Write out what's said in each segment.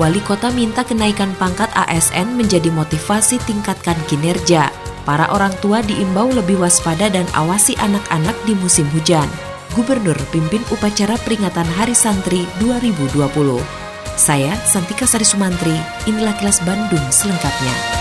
Wali kota minta kenaikan pangkat ASN menjadi motivasi tingkatkan kinerja. Para orang tua diimbau lebih waspada dan awasi anak-anak di musim hujan. Gubernur pimpin upacara peringatan Hari Santri 2020. Saya Santika Sari Sumantri, inilah kilas Bandung selengkapnya.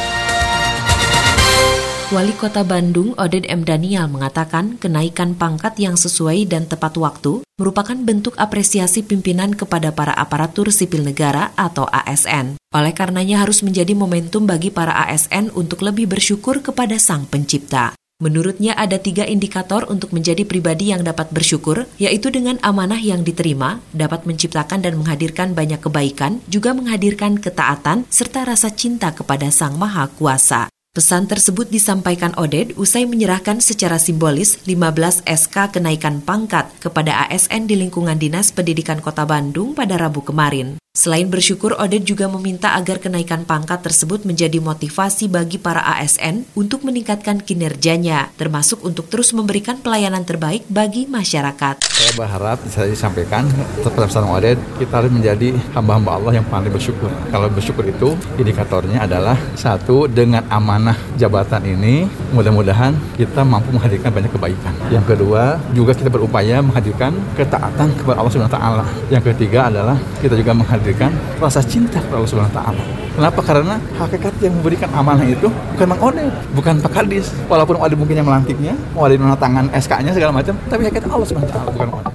Wali Kota Bandung Oded M. Daniel mengatakan kenaikan pangkat yang sesuai dan tepat waktu merupakan bentuk apresiasi pimpinan kepada para aparatur sipil negara atau ASN. Oleh karenanya harus menjadi momentum bagi para ASN untuk lebih bersyukur kepada Sang Pencipta. Menurutnya ada tiga indikator untuk menjadi pribadi yang dapat bersyukur, yaitu dengan amanah yang diterima, dapat menciptakan dan menghadirkan banyak kebaikan, juga menghadirkan ketaatan, serta rasa cinta kepada Sang Maha Kuasa. Pesan tersebut disampaikan Oded usai menyerahkan secara simbolis 15 SK kenaikan pangkat kepada ASN di lingkungan Dinas Pendidikan Kota Bandung pada Rabu kemarin. Selain bersyukur, Oded juga meminta agar kenaikan pangkat tersebut menjadi motivasi bagi para ASN untuk meningkatkan kinerjanya, termasuk untuk terus memberikan pelayanan terbaik bagi masyarakat. Saya berharap bisa disampaikan tetap pesan Oded, kita harus menjadi hamba-hamba Allah yang paling bersyukur. Kalau bersyukur itu indikatornya adalah satu dengan amanah jabatan ini, mudah-mudahan kita mampu menghadirkan banyak kebaikan. Yang kedua, juga kita berupaya menghadirkan ketaatan kepada Allah Subhanahu wa taala. Yang ketiga adalah kita juga menghadirkan menghadirkan rasa cinta kepada Allah Subhanahu taala. Kenapa? Karena hakikat yang memberikan amanah itu bukan Mang Ode, bukan Pak Kadis. Walaupun ada mungkin yang melantiknya, mau ada yang tangan SK-nya segala macam, tapi hakikat Allah Subhanahu taala bukan Ode.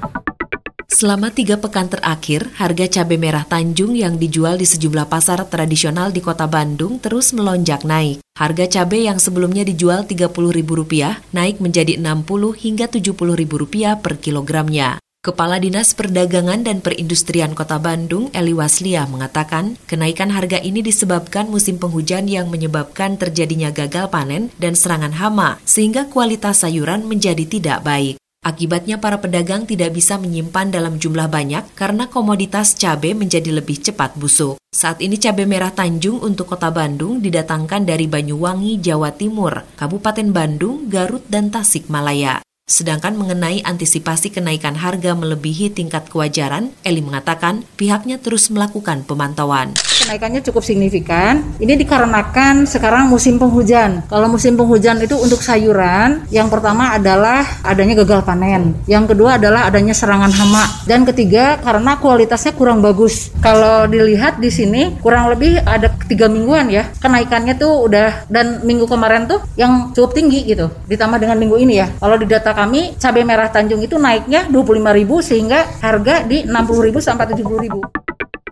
Selama tiga pekan terakhir, harga cabai merah Tanjung yang dijual di sejumlah pasar tradisional di kota Bandung terus melonjak naik. Harga cabai yang sebelumnya dijual Rp30.000 naik menjadi Rp60 hingga Rp70.000 per kilogramnya. Kepala Dinas Perdagangan dan Perindustrian Kota Bandung, Eli Waslia, mengatakan kenaikan harga ini disebabkan musim penghujan yang menyebabkan terjadinya gagal panen dan serangan hama, sehingga kualitas sayuran menjadi tidak baik. Akibatnya para pedagang tidak bisa menyimpan dalam jumlah banyak karena komoditas cabai menjadi lebih cepat busuk. Saat ini cabai merah Tanjung untuk kota Bandung didatangkan dari Banyuwangi, Jawa Timur, Kabupaten Bandung, Garut, dan Tasikmalaya. Sedangkan mengenai antisipasi kenaikan harga melebihi tingkat kewajaran, Eli mengatakan pihaknya terus melakukan pemantauan. Kenaikannya cukup signifikan. Ini dikarenakan sekarang musim penghujan. Kalau musim penghujan itu untuk sayuran, yang pertama adalah adanya gagal panen. Yang kedua adalah adanya serangan hama. Dan ketiga karena kualitasnya kurang bagus. Kalau dilihat di sini kurang lebih ada tiga mingguan ya. Kenaikannya tuh udah dan minggu kemarin tuh yang cukup tinggi gitu. Ditambah dengan minggu ini ya. Kalau di data kami cabai merah Tanjung itu naiknya 25.000 sehingga harga di 60.000 sampai 70.000.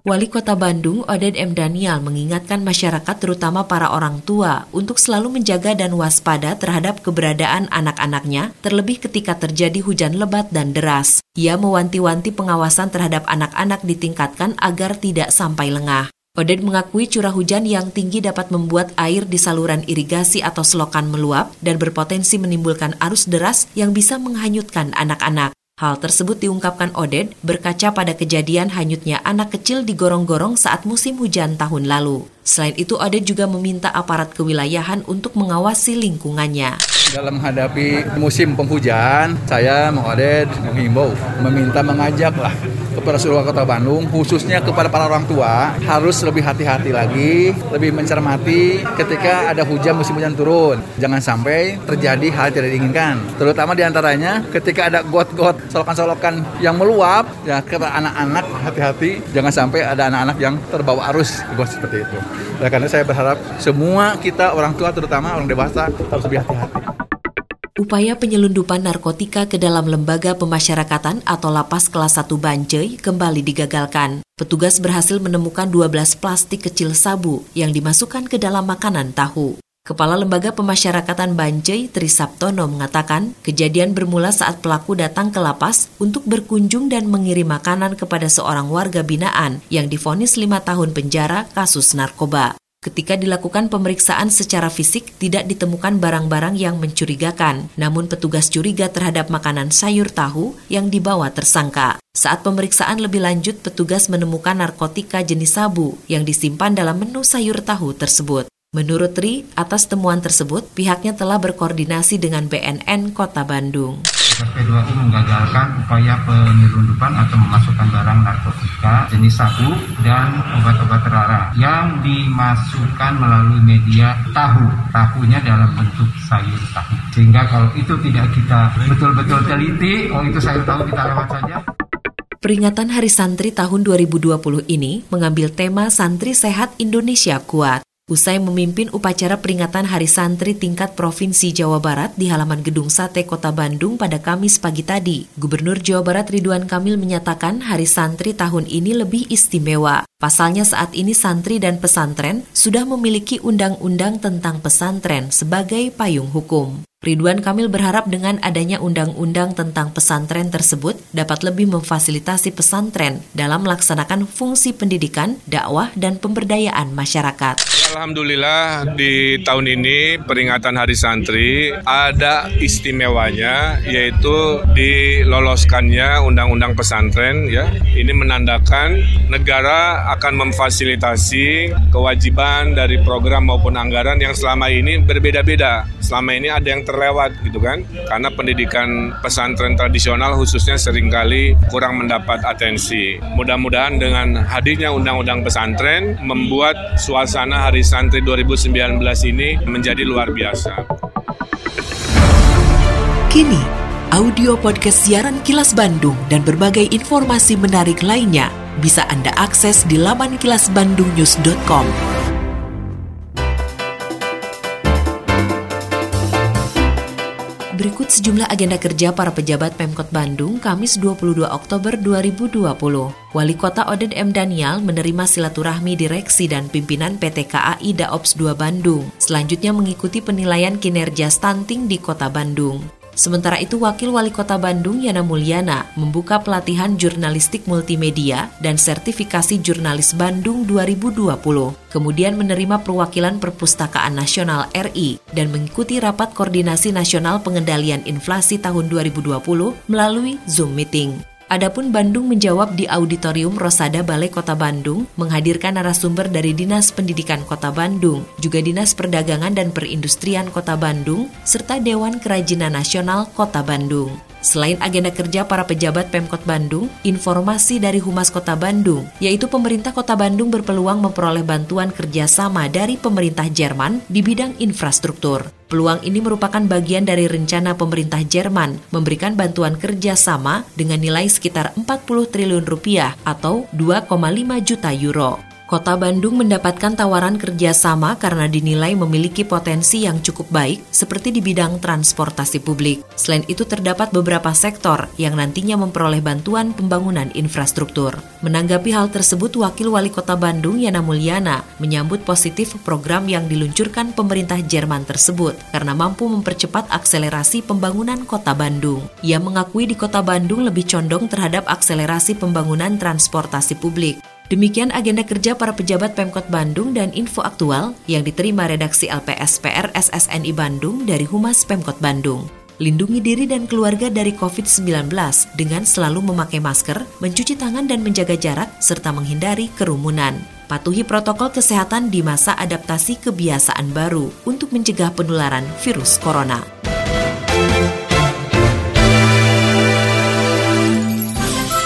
Wali Kota Bandung, Oded M. Daniel, mengingatkan masyarakat terutama para orang tua untuk selalu menjaga dan waspada terhadap keberadaan anak-anaknya, terlebih ketika terjadi hujan lebat dan deras. Ia mewanti-wanti pengawasan terhadap anak-anak ditingkatkan agar tidak sampai lengah. Oded mengakui curah hujan yang tinggi dapat membuat air di saluran irigasi atau selokan meluap dan berpotensi menimbulkan arus deras yang bisa menghanyutkan anak-anak. Hal tersebut diungkapkan Oded berkaca pada kejadian hanyutnya anak kecil di gorong-gorong saat musim hujan tahun lalu. Selain itu, Oded juga meminta aparat kewilayahan untuk mengawasi lingkungannya. Dalam menghadapi musim penghujan, saya Oded menghimbau, meminta mengajak lah kepada seluruh kota Bandung, khususnya kepada para orang tua, harus lebih hati-hati lagi, lebih mencermati ketika ada hujan musim hujan turun. Jangan sampai terjadi hal yang tidak diinginkan. Terutama di antaranya ketika ada got-got, solokan-solokan yang meluap, ya kepada anak-anak hati-hati, jangan sampai ada anak-anak yang terbawa arus got seperti itu. Oleh karena saya berharap semua kita orang tua terutama orang dewasa harus lebih hati-hati. Upaya penyelundupan narkotika ke dalam lembaga pemasyarakatan atau lapas kelas 1 Bancai kembali digagalkan. Petugas berhasil menemukan 12 plastik kecil sabu yang dimasukkan ke dalam makanan tahu. Kepala Lembaga Pemasyarakatan Bancai Trisaptono mengatakan kejadian bermula saat pelaku datang ke lapas untuk berkunjung dan mengirim makanan kepada seorang warga binaan yang difonis lima tahun penjara kasus narkoba. Ketika dilakukan pemeriksaan secara fisik, tidak ditemukan barang-barang yang mencurigakan. Namun petugas curiga terhadap makanan sayur tahu yang dibawa tersangka. Saat pemeriksaan lebih lanjut, petugas menemukan narkotika jenis sabu yang disimpan dalam menu sayur tahu tersebut. Menurut Tri, atas temuan tersebut, pihaknya telah berkoordinasi dengan BNN Kota Bandung. SP2U menggagalkan upaya penyelundupan atau memasukkan barang narkotika jenis sabu dan obat-obat terlarang yang dimasukkan melalui media tahu. Tahunya dalam bentuk sayur tahu. Sehingga kalau itu tidak kita betul-betul teliti, oh itu sayur tahu kita lewat saja. Peringatan Hari Santri tahun 2020 ini mengambil tema Santri Sehat Indonesia Kuat. Usai memimpin upacara peringatan Hari Santri tingkat Provinsi Jawa Barat di halaman Gedung Sate Kota Bandung pada Kamis pagi tadi, Gubernur Jawa Barat Ridwan Kamil menyatakan Hari Santri tahun ini lebih istimewa. Pasalnya saat ini santri dan pesantren sudah memiliki undang-undang tentang pesantren sebagai payung hukum. Ridwan Kamil berharap dengan adanya undang-undang tentang pesantren tersebut dapat lebih memfasilitasi pesantren dalam melaksanakan fungsi pendidikan, dakwah, dan pemberdayaan masyarakat. Alhamdulillah di tahun ini peringatan Hari Santri ada istimewanya yaitu diloloskannya undang-undang pesantren ya. Ini menandakan negara akan memfasilitasi kewajiban dari program maupun anggaran yang selama ini berbeda-beda. Selama ini ada yang terlewat gitu kan karena pendidikan pesantren tradisional khususnya sering kali kurang mendapat atensi. Mudah-mudahan dengan hadirnya undang-undang pesantren membuat suasana Hari Santri 2019 ini menjadi luar biasa. Kini, audio podcast siaran Kilas Bandung dan berbagai informasi menarik lainnya bisa Anda akses di laman kilasbandungnews.com. Berikut sejumlah agenda kerja para pejabat Pemkot Bandung Kamis 22 Oktober 2020. Wali Kota Oded M. Daniel menerima silaturahmi direksi dan pimpinan PT KAI Daops 2 Bandung. Selanjutnya mengikuti penilaian kinerja stunting di Kota Bandung. Sementara itu, Wakil Wali Kota Bandung Yana Mulyana membuka pelatihan jurnalistik multimedia dan sertifikasi jurnalis Bandung 2020. Kemudian menerima perwakilan Perpustakaan Nasional RI dan mengikuti rapat koordinasi nasional pengendalian inflasi tahun 2020 melalui Zoom meeting. Adapun Bandung menjawab di Auditorium Rosada Balai Kota Bandung menghadirkan narasumber dari Dinas Pendidikan Kota Bandung, juga Dinas Perdagangan dan Perindustrian Kota Bandung, serta Dewan Kerajinan Nasional Kota Bandung. Selain agenda kerja para pejabat Pemkot Bandung, informasi dari Humas Kota Bandung, yaitu pemerintah Kota Bandung berpeluang memperoleh bantuan kerjasama dari pemerintah Jerman di bidang infrastruktur. Peluang ini merupakan bagian dari rencana pemerintah Jerman memberikan bantuan kerjasama dengan nilai sekitar 40 triliun rupiah atau 2,5 juta euro. Kota Bandung mendapatkan tawaran kerjasama karena dinilai memiliki potensi yang cukup baik seperti di bidang transportasi publik. Selain itu terdapat beberapa sektor yang nantinya memperoleh bantuan pembangunan infrastruktur. Menanggapi hal tersebut, Wakil Wali Kota Bandung Yana Mulyana menyambut positif program yang diluncurkan pemerintah Jerman tersebut karena mampu mempercepat akselerasi pembangunan Kota Bandung. Ia mengakui di Kota Bandung lebih condong terhadap akselerasi pembangunan transportasi publik. Demikian agenda kerja para pejabat Pemkot Bandung dan info aktual yang diterima redaksi LPSPR SSNI Bandung dari Humas Pemkot Bandung. Lindungi diri dan keluarga dari COVID-19 dengan selalu memakai masker, mencuci tangan dan menjaga jarak, serta menghindari kerumunan. Patuhi protokol kesehatan di masa adaptasi kebiasaan baru untuk mencegah penularan virus corona.